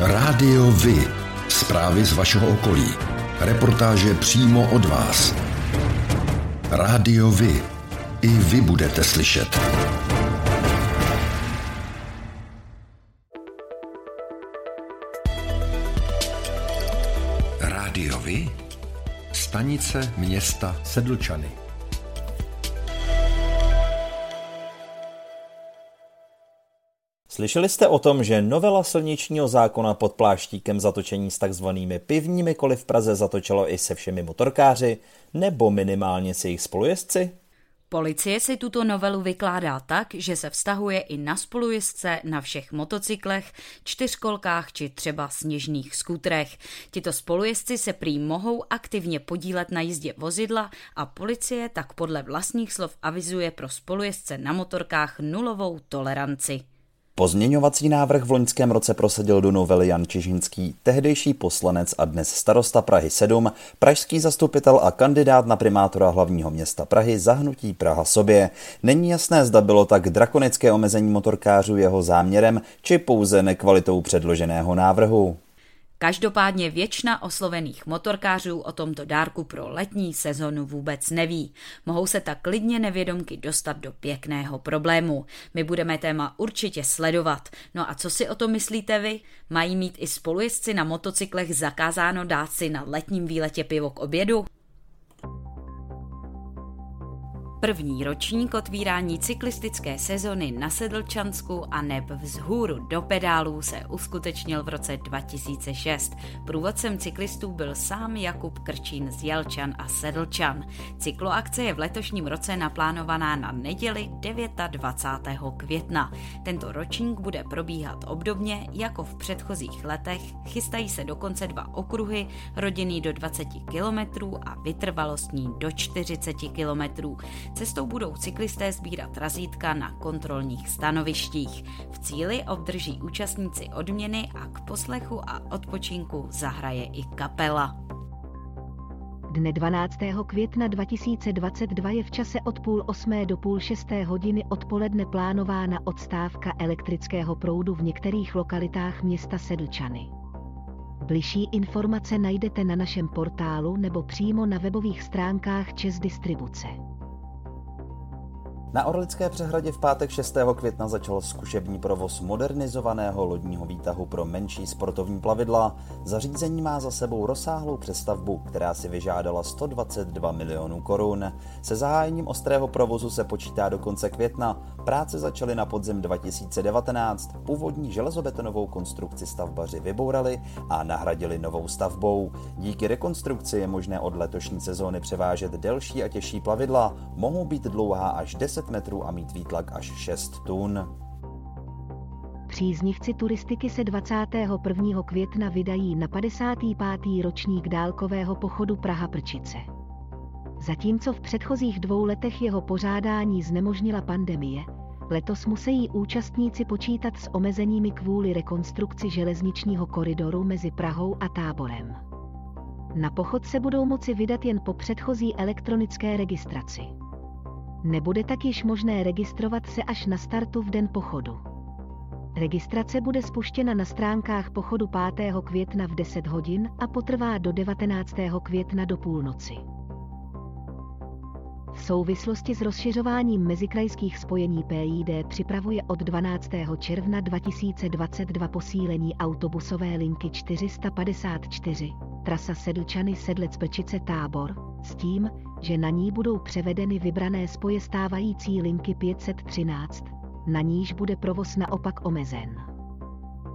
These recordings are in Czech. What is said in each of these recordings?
Rádio Vy. Zprávy z vašeho okolí. Reportáže přímo od vás. Rádio Vy. I vy budete slyšet. Rádio Vy. Stanice města Sedlčany. Slyšeli jste o tom, že novela silničního zákona pod pláštíkem zatočení s takzvanými pivními koly v Praze zatočilo i se všemi motorkáři, nebo minimálně se jejich spolujezdci? Policie si tuto novelu vykládá tak, že se vztahuje i na spolujezdce na všech motocyklech, čtyřkolkách či třeba sněžných skutrech. Tito spolujezdci se prý mohou aktivně podílet na jízdě vozidla a policie tak podle vlastních slov avizuje pro spolujezdce na motorkách nulovou toleranci. Pozměňovací návrh v loňském roce prosadil do novely Jan Čižinský, tehdejší poslanec a dnes starosta Prahy 7, pražský zastupitel a kandidát na primátora hlavního města Prahy zahnutí Praha sobě. Není jasné, zda bylo tak drakonické omezení motorkářů jeho záměrem, či pouze nekvalitou předloženého návrhu. Každopádně většina oslovených motorkářů o tomto dárku pro letní sezonu vůbec neví. Mohou se tak klidně nevědomky dostat do pěkného problému. My budeme téma určitě sledovat. No a co si o to myslíte vy? Mají mít i spolujezdci na motocyklech zakázáno dát si na letním výletě pivo k obědu? První ročník otvírání cyklistické sezony na Sedlčansku a neb vzhůru do pedálů se uskutečnil v roce 2006. Průvodcem cyklistů byl sám Jakub Krčín z Jelčan a Sedlčan. Cykloakce je v letošním roce naplánovaná na neděli 29. května. Tento ročník bude probíhat obdobně jako v předchozích letech. Chystají se dokonce dva okruhy, rodinný do 20 km a vytrvalostní do 40 km. Cestou budou cyklisté sbírat razítka na kontrolních stanovištích. V cíli obdrží účastníci odměny a k poslechu a odpočinku zahraje i kapela. Dne 12. května 2022 je v čase od půl osmé do půl šesté hodiny odpoledne plánována odstávka elektrického proudu v některých lokalitách města Sedlčany. Bližší informace najdete na našem portálu nebo přímo na webových stránkách Čes Distribuce. Na Orlické přehradě v pátek 6. května začal zkušební provoz modernizovaného lodního výtahu pro menší sportovní plavidla. Zařízení má za sebou rozsáhlou přestavbu, která si vyžádala 122 milionů korun. Se zahájením ostrého provozu se počítá do konce května. Práce začaly na podzim 2019. Původní železobetonovou konstrukci stavbaři vybourali a nahradili novou stavbou. Díky rekonstrukci je možné od letošní sezóny převážet delší a těžší plavidla. Mohou být dlouhá až 10 10 metrů a mít výtlak až 6 tun. Příznivci turistiky se 21. května vydají na 55. ročník dálkového pochodu Praha Prčice. Zatímco v předchozích dvou letech jeho pořádání znemožnila pandemie, letos musí účastníci počítat s omezeními kvůli rekonstrukci železničního koridoru mezi Prahou a Táborem. Na pochod se budou moci vydat jen po předchozí elektronické registraci. Nebude tak již možné registrovat se až na startu v den pochodu. Registrace bude spuštěna na stránkách pochodu 5. května v 10 hodin a potrvá do 19. května do půlnoci. V souvislosti s rozšiřováním mezikrajských spojení PID připravuje od 12. června 2022 posílení autobusové linky 454, trasa Sedlčany Sedlec Prčice Tábor, s tím, že na ní budou převedeny vybrané spoje stávající linky 513, na níž bude provoz naopak omezen.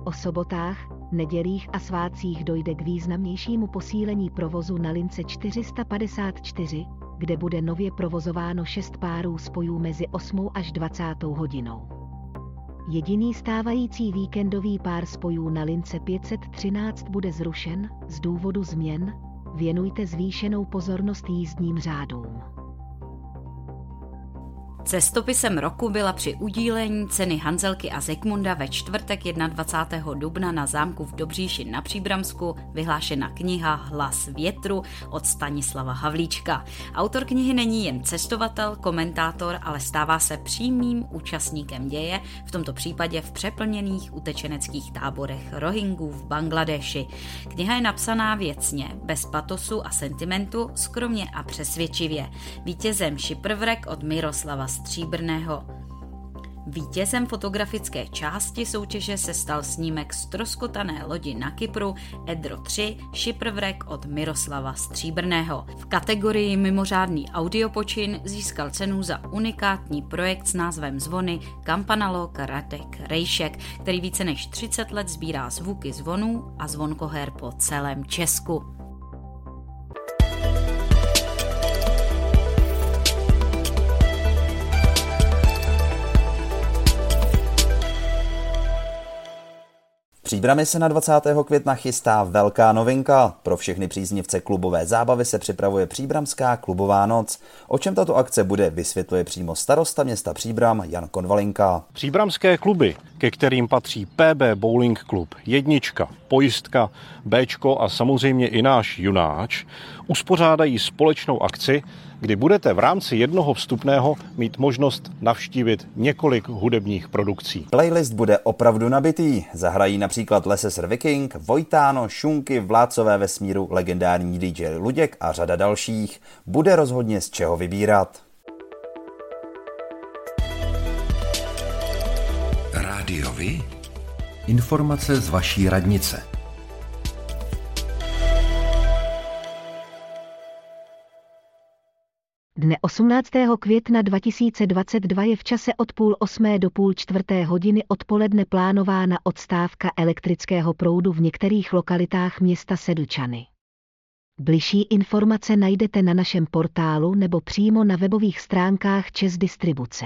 O sobotách, nedělích a svátcích dojde k významnějšímu posílení provozu na lince 454, kde bude nově provozováno 6 párů spojů mezi 8 až 20 hodinou. Jediný stávající víkendový pár spojů na lince 513 bude zrušen z důvodu změn, věnujte zvýšenou pozornost jízdním řádům. Cestopisem roku byla při udílení ceny Hanzelky a Zekmunda ve čtvrtek 21. dubna na zámku v Dobříši na Příbramsku vyhlášena kniha Hlas větru od Stanislava Havlíčka. Autor knihy není jen cestovatel, komentátor, ale stává se přímým účastníkem děje, v tomto případě v přeplněných utečeneckých táborech Rohingů v Bangladeši. Kniha je napsaná věcně, bez patosu a sentimentu, skromně a přesvědčivě. Vítězem Šiprvrek od Miroslava Stříbrného. Vítězem fotografické části soutěže se stal snímek stroskotané lodi na Kypru Edro 3 Šiprvrek od Miroslava Stříbrného. V kategorii mimořádný audiopočin získal cenu za unikátní projekt s názvem Zvony Kampanalo Radek Rejšek, který více než 30 let sbírá zvuky zvonů a zvonkoher po celém Česku. Příbrami se na 20. května chystá velká novinka. Pro všechny příznivce klubové zábavy se připravuje Příbramská klubová noc. O čem tato akce bude, vysvětluje přímo starosta města Příbram Jan Konvalinka. Příbramské kluby, ke kterým patří PB Bowling Club, Jednička, Pojistka, Bčko a samozřejmě i náš Junáč, uspořádají společnou akci, kdy budete v rámci jednoho vstupného mít možnost navštívit několik hudebních produkcí. Playlist bude opravdu nabitý. Zahrají například Leses Viking, Vojtáno, Šunky, Vládcové vesmíru, legendární DJ Luděk a řada dalších. Bude rozhodně z čeho vybírat. Rádiovi? Informace z vaší radnice. Dne 18. května 2022 je v čase od půl osmé do půl čtvrté hodiny odpoledne plánována odstávka elektrického proudu v některých lokalitách města Sedlčany. Bližší informace najdete na našem portálu nebo přímo na webových stránkách Čes Distribuce.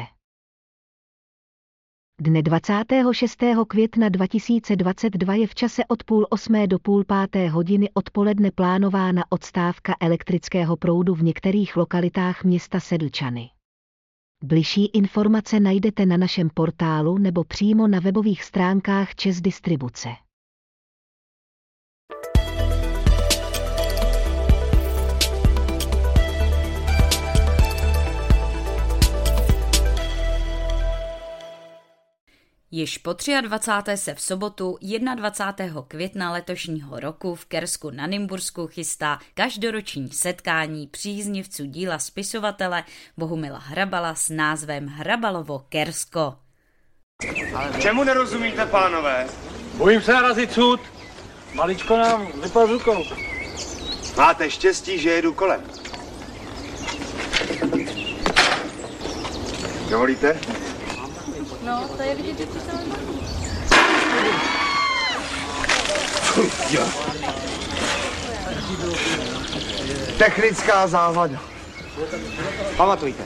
Dne 26. května 2022 je v čase od půl osmé do půl páté hodiny odpoledne plánována odstávka elektrického proudu v některých lokalitách města Sedlčany. Bližší informace najdete na našem portálu nebo přímo na webových stránkách Čes Distribuce. Již po 23. se v sobotu 21. května letošního roku v Kersku na Nymbursku chystá každoroční setkání příznivců díla spisovatele Bohumila Hrabala s názvem Hrabalovo Kersko. Čemu nerozumíte, pánové? Bojím se narazit sud. Maličko nám vypadl rukou. Máte štěstí, že jedu kolem. Dovolíte? No, to je vidět, že se Technická závada. Pamatujte,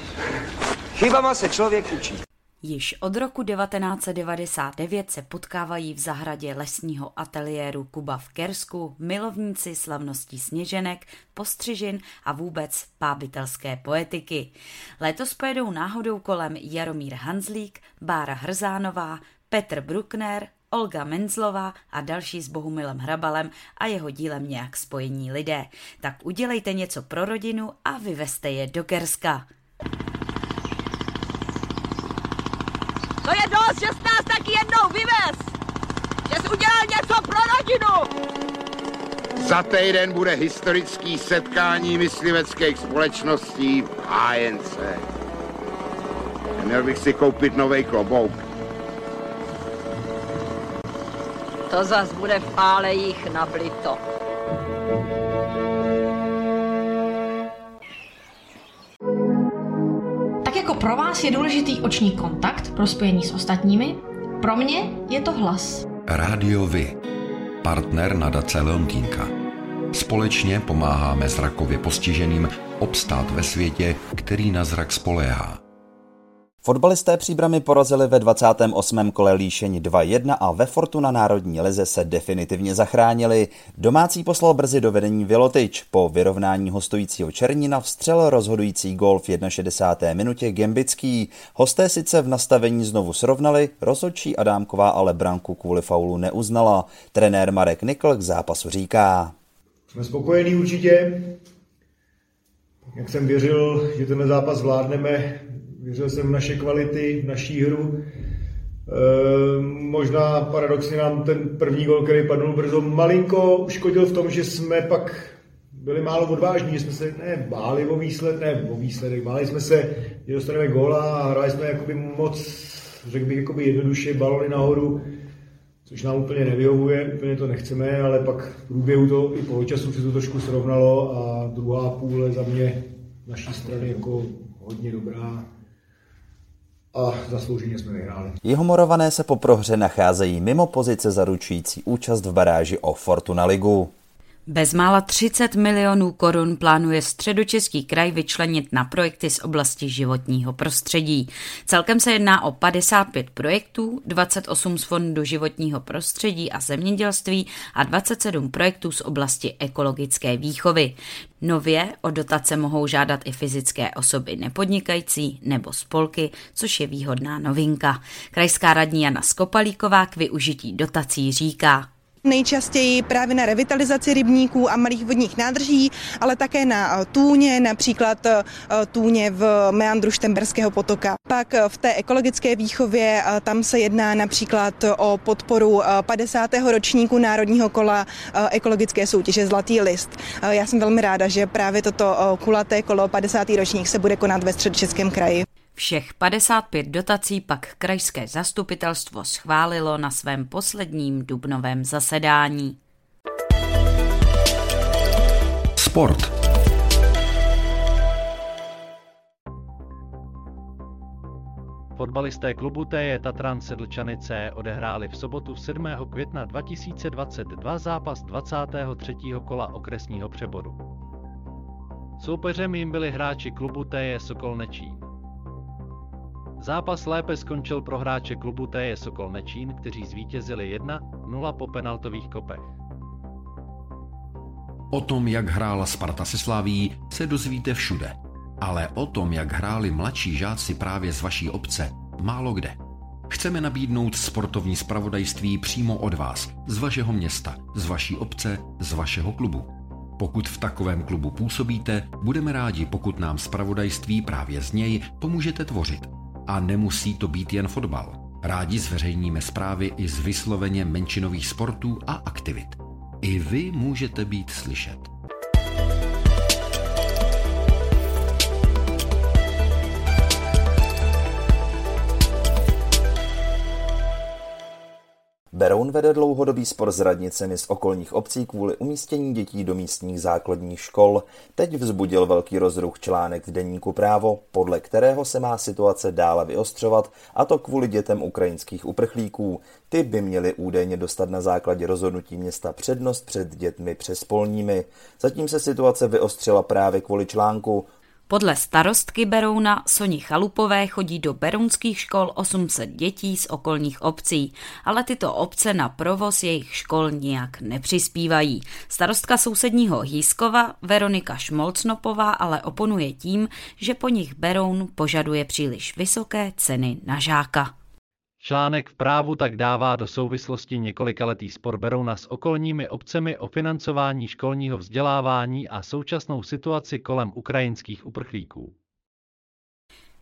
chybama se člověk učí. Již od roku 1999 se potkávají v zahradě lesního ateliéru Kuba v Kersku milovníci slavností sněženek, postřižin a vůbec pábitelské poetiky. Letos pojedou náhodou kolem Jaromír Hanzlík, Bára Hrzánová, Petr Bruckner, Olga Menzlová a další s Bohumilem Hrabalem a jeho dílem nějak spojení lidé. Tak udělejte něco pro rodinu a vyveste je do Kerska. To je dost, že jsi nás taky jednou vyvez! Že jsi udělal něco pro rodinu! Za týden bude historický setkání mysliveckých společností v HNC. Měl bych si koupit nový klobouk. To zas bude v pálejích nablito. Tak pro vás je důležitý oční kontakt pro spojení s ostatními, pro mě je to hlas. Rádio Vy. Partner nadace Leontýnka. Společně pomáháme zrakově postiženým obstát ve světě, který na zrak spoléhá. Fotbalisté příbramy porazili ve 28. kole Líšeň 2-1 a ve Fortuna Národní lize se definitivně zachránili. Domácí poslal brzy do vedení Vilotič. Po vyrovnání hostujícího Černina vstřel rozhodující gol v 61. minutě Gembický. Hosté sice v nastavení znovu srovnali, rozhodčí Adámková ale branku kvůli faulu neuznala. Trenér Marek Nikl k zápasu říká. Jsme spokojení určitě. Jak jsem věřil, že tenhle zápas zvládneme, věřil jsem v naše kvality, v naší hru. E, možná paradoxně nám ten první gol, který padl brzo, malinko uškodil v tom, že jsme pak byli málo odvážní, že jsme se ne báli o výsledek, ne o výsledek, báli jsme se, že dostaneme góla a hráli jsme jakoby moc, řekl bych, jakoby jednoduše balony nahoru, což nám úplně nevyhovuje, úplně to nechceme, ale pak v průběhu to i po času se to trošku srovnalo a druhá půle za mě naší strany jako hodně dobrá a zaslouženě jsme vyhráli. Jihomorované se po prohře nacházejí mimo pozice zaručující účast v baráži o Fortuna Ligu. Bezmála 30 milionů korun plánuje středočeský kraj vyčlenit na projekty z oblasti životního prostředí. Celkem se jedná o 55 projektů, 28 z Fondu životního prostředí a zemědělství a 27 projektů z oblasti ekologické výchovy. Nově o dotace mohou žádat i fyzické osoby nepodnikající nebo spolky, což je výhodná novinka. Krajská radní Jana Skopalíková k využití dotací říká. Nejčastěji právě na revitalizaci rybníků a malých vodních nádrží, ale také na tůně, například tůně v meandru Štemberského potoka. Pak v té ekologické výchově tam se jedná například o podporu 50. ročníku Národního kola ekologické soutěže Zlatý list. Já jsem velmi ráda, že právě toto kulaté kolo 50. ročník se bude konat ve středočeském kraji. Všech 55 dotací pak krajské zastupitelstvo schválilo na svém posledním dubnovém zasedání. Sport. Fotbalisté klubu TJ Tatran Sedlčanice odehráli v sobotu 7. května 2022 zápas 23. kola okresního přeboru. Soupeřem jim byli hráči klubu TJ Sokol Nečín. Zápas lépe skončil pro hráče klubu TJ Sokol Nečín, kteří zvítězili 1-0 po penaltových kopech. O tom, jak hrála Sparta se Slaví, se dozvíte všude. Ale o tom, jak hráli mladší žáci právě z vaší obce, málo kde. Chceme nabídnout sportovní spravodajství přímo od vás, z vašeho města, z vaší obce, z vašeho klubu. Pokud v takovém klubu působíte, budeme rádi, pokud nám spravodajství právě z něj pomůžete tvořit. A nemusí to být jen fotbal. Rádi zveřejníme zprávy i z vysloveně menšinových sportů a aktivit. I vy můžete být slyšet. Beroun vede dlouhodobý spor s radnicemi z okolních obcí kvůli umístění dětí do místních základních škol. Teď vzbudil velký rozruch článek v deníku Právo, podle kterého se má situace dále vyostřovat, a to kvůli dětem ukrajinských uprchlíků. Ty by měly údajně dostat na základě rozhodnutí města přednost před dětmi přespolními. Zatím se situace vyostřila právě kvůli článku, podle starostky Berouna Soni Chalupové chodí do berounských škol 800 dětí z okolních obcí, ale tyto obce na provoz jejich škol nijak nepřispívají. Starostka sousedního Hýskova Veronika Šmolcnopová ale oponuje tím, že po nich Beroun požaduje příliš vysoké ceny na žáka. Článek v právu tak dává do souvislosti několikaletý spor Berouna s okolními obcemi o financování školního vzdělávání a současnou situaci kolem ukrajinských uprchlíků.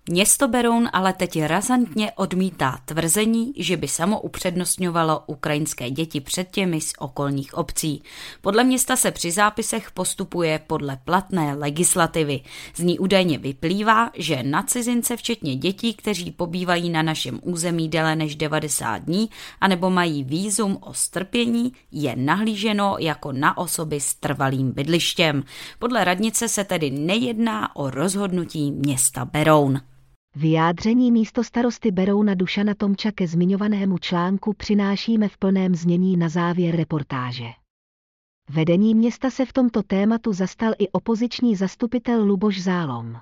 Město Beroun ale teď razantně odmítá tvrzení, že by samo upřednostňovalo ukrajinské děti před těmi z okolních obcí. Podle města se při zápisech postupuje podle platné legislativy. Z ní údajně vyplývá, že na cizince, včetně dětí, kteří pobývají na našem území déle než 90 dní, anebo mají výzum o strpění, je nahlíženo jako na osoby s trvalým bydlištěm. Podle radnice se tedy nejedná o rozhodnutí města Beroun. Vyjádření místo starosty Berouna Dušana Tomča ke zmiňovanému článku přinášíme v plném znění na závěr reportáže. Vedení města se v tomto tématu zastal i opoziční zastupitel Luboš Zálom.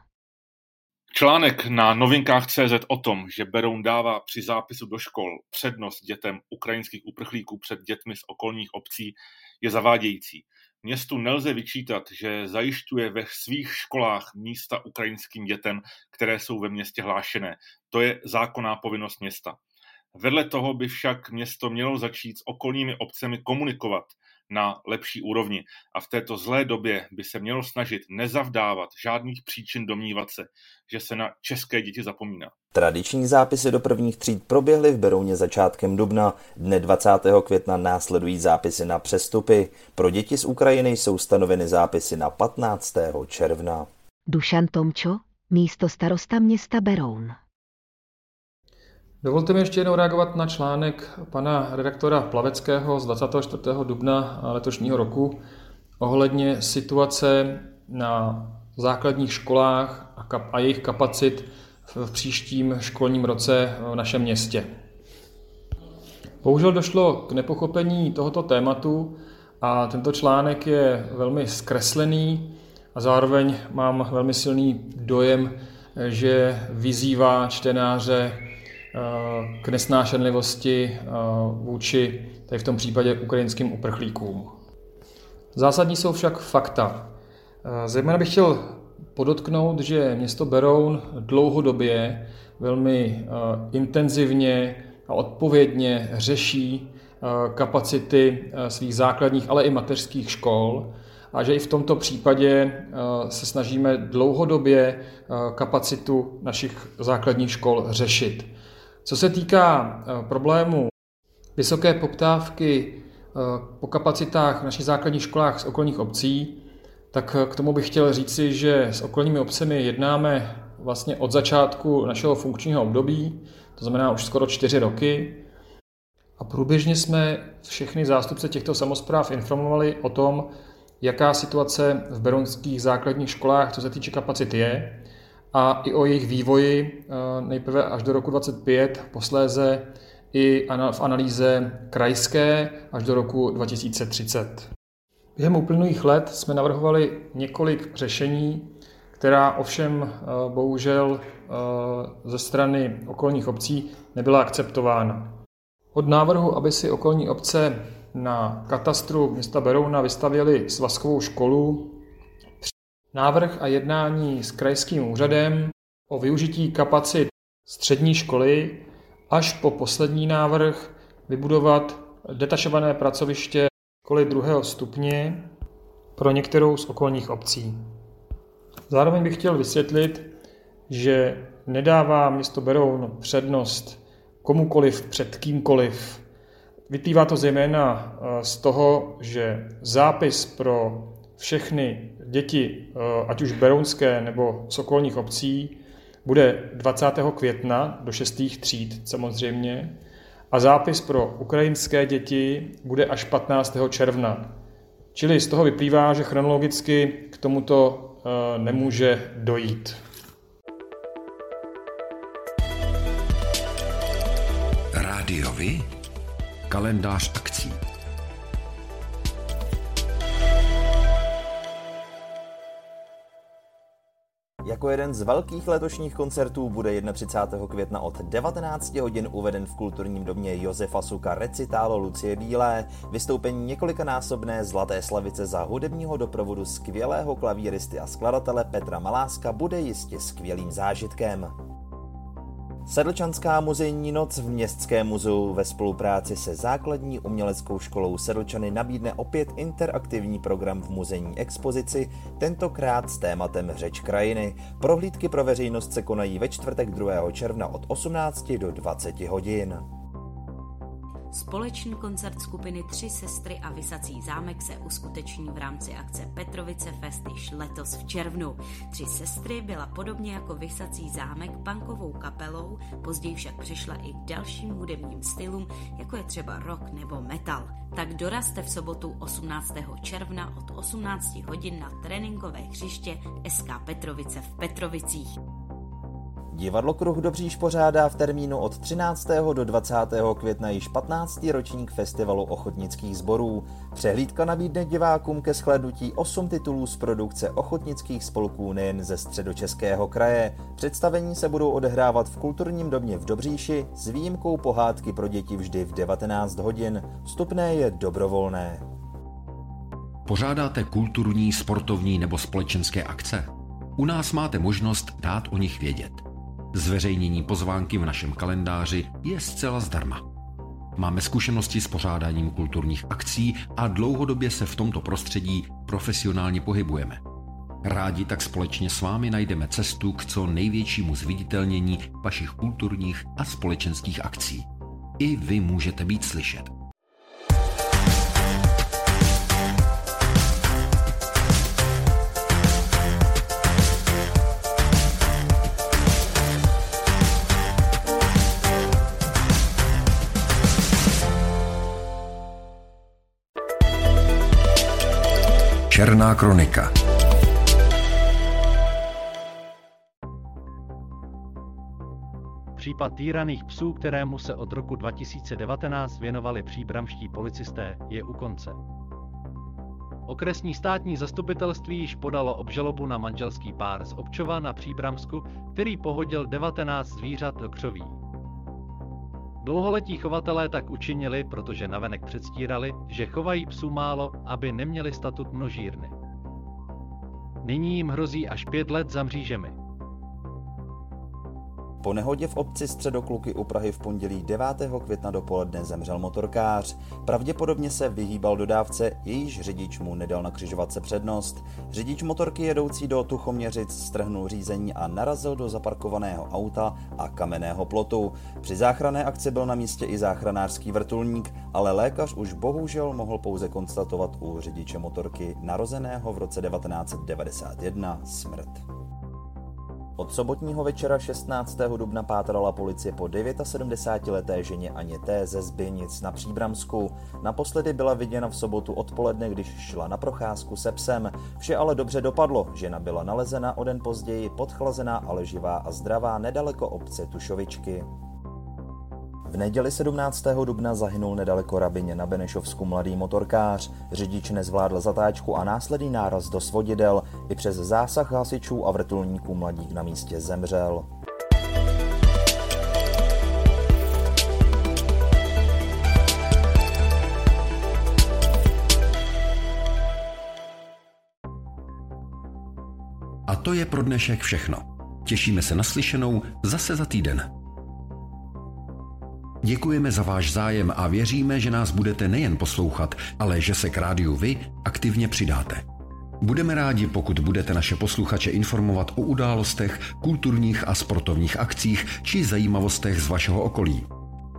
Článek na novinkách CZ o tom, že Beroun dává při zápisu do škol přednost dětem ukrajinských uprchlíků před dětmi z okolních obcí, je zavádějící. Městu nelze vyčítat, že zajišťuje ve svých školách místa ukrajinským dětem, které jsou ve městě hlášené. To je zákonná povinnost města. Vedle toho by však město mělo začít s okolními obcemi komunikovat na lepší úrovni a v této zlé době by se mělo snažit nezavdávat žádných příčin domnívat se, že se na české děti zapomíná. Tradiční zápisy do prvních tříd proběhly v Berouně začátkem dubna. Dne 20. května následují zápisy na přestupy. Pro děti z Ukrajiny jsou stanoveny zápisy na 15. června. Dušan Tomčo, místo starosta města Beroun. Dovolte mi ještě jednou reagovat na článek pana redaktora Plaveckého z 24. dubna letošního roku ohledně situace na základních školách a jejich kapacit v příštím školním roce v našem městě. Bohužel došlo k nepochopení tohoto tématu a tento článek je velmi zkreslený a zároveň mám velmi silný dojem, že vyzývá čtenáře k nesnášenlivosti eh, vůči, tady v tom případě, ukrajinským uprchlíkům. Zásadní jsou však fakta. Eh, zejména bych chtěl podotknout, že město Beroun dlouhodobě velmi intenzivně a odpovědně řeší kapacity svých základních, ale i mateřských škol a že i v tomto případě se snažíme dlouhodobě kapacitu našich základních škol řešit. Co se týká eh, problému vysoké poptávky eh, po kapacitách v našich základních školách z okolních obcí, tak eh, k tomu bych chtěl říci, že s okolními obcemi jednáme vlastně od začátku našeho funkčního období, to znamená už skoro čtyři roky. A průběžně jsme všechny zástupce těchto samozpráv informovali o tom, jaká situace v beronských základních školách, co se týče kapacit je a i o jejich vývoji eh, nejprve až do roku 2025, posléze i v analýze krajské až do roku 2030. Během uplynulých let jsme navrhovali několik řešení, která ovšem eh, bohužel eh, ze strany okolních obcí nebyla akceptována. Od návrhu, aby si okolní obce na katastru města Berouna vystavěli svazkovou školu, návrh a jednání s krajským úřadem o využití kapacit střední školy až po poslední návrh vybudovat detašované pracoviště školy druhého stupně pro některou z okolních obcí. Zároveň bych chtěl vysvětlit, že nedává město Beroun přednost komukoliv před kýmkoliv. Vyplývá to zejména eh, z toho, že zápis pro všechny děti, eh, ať už berounské nebo z okolních obcí, bude 20. května do 6. tříd samozřejmě a zápis pro ukrajinské děti bude až 15. června. Čili z toho vyplývá, že chronologicky k tomuto eh, nemůže dojít. Rádiovi? Kalendář akcí. Jako jeden z velkých letošních koncertů bude 31. května od 19 hodin uveden v kulturním domě Josefa Suka recitálo Lucie Bílé, vystoupení několikanásobné Zlaté slavice za hudebního doprovodu skvělého klavíristy a skladatele Petra Maláska bude jistě skvělým zážitkem. Sedlčanská muzejní noc v Městském muzeu ve spolupráci se základní uměleckou školou Sedlčany nabídne opět interaktivní program v muzejní expozici, tentokrát s tématem Řeč krajiny. Prohlídky pro veřejnost se konají ve čtvrtek 2. června od 18 do 20 hodin. Společný koncert skupiny Tři sestry a Vysací zámek se uskuteční v rámci akce Petrovice Fest již letos v červnu. Tři sestry byla podobně jako Vysací zámek punkovou kapelou, později však přišla i k dalším hudebním stylům, jako je třeba rock nebo metal. Tak dorazte v sobotu 18. června od 18 hodin na tréninkové hřiště SK Petrovice v Petrovicích. Divadlo Kruh Dobříž pořádá v termínu od 13. do 20. května již 15. ročník festivalu ochotnických sborů. Přehlídka nabídne divákům ke shlednutí 8 titulů z produkce ochotnických spolků nejen ze středočeského kraje. Představení se budou odehrávat v kulturním domě v Dobříši s výjimkou pohádky pro děti vždy v 19 hodin. Vstupné je dobrovolné. Pořádáte kulturní, sportovní nebo společenské akce? U nás máte možnost dát o nich vědět. Zveřejnění pozvánky v našem kalendáři je zcela zdarma. Máme zkušenosti s pořádáním kulturních akcí a dlouhodobě se v tomto prostředí profesionálně pohybujeme. Rádi tak společně s vámi najdeme cestu k co největšímu zviditelnění vašich kulturních a společenských akcí. I vy můžete být slyšet. Černá kronika. Případ týraných psů, kterému se od roku 2019 věnovali příbramští policisté, je u konce. Okresní státní zastupitelství již podalo obžalobu na manželský pár z Občova na Příbramsku, který pohodil 19 zvířat do křoví. Dlouholetí chovatelé tak učinili, protože navenek předstírali, že chovají psů málo, aby neměli statut množírny. Nyní jim hrozí až pět let za mřížemi. Po nehodě v obci Středokluky u Prahy v pondělí 9. května dopoledne zemřel motorkář. Pravděpodobně se vyhýbal dodávce, jejíž řidič mu nedal na křižovatce přednost. Řidič motorky jedoucí do Tuchoměřic strhnul řízení a narazil do zaparkovaného auta a kamenného plotu. Při záchranné akci byl na místě i záchranářský vrtulník, ale lékař už bohužel mohl pouze konstatovat u řidiče motorky narozeného v roce 1991 smrt. Od sobotního večera 16. dubna pátrala policie po 79-leté ženě Aně T. ze Zbynic na Příbramsku. Naposledy byla viděna v sobotu odpoledne, když šla na procházku se psem. Vše ale dobře dopadlo. Žena byla nalezena o den později, podchlazená, ale živá a zdravá nedaleko obce Tušovičky. V neděli 17. dubna zahynul nedaleko Rabině na Benešovsku mladý motorkář. Řidič nezvládl zatáčku a následný náraz do svodidel. I přes zásah hasičů a vrtulníků mladík na místě zemřel. A to je pro dnešek všechno. Těšíme se na slyšenou zase za týden. Děkujeme za váš zájem a věříme, že nás budete nejen poslouchat, ale že se k rádiu vy aktivně přidáte. Budeme rádi, pokud budete naše posluchače informovat o událostech, kulturních a sportovních akcích či zajímavostech z vašeho okolí.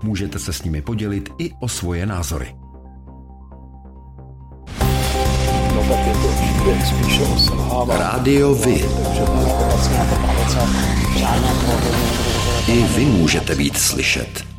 Můžete se s nimi podělit i o svoje názory. Rádio Vy. I vy můžete být slyšet.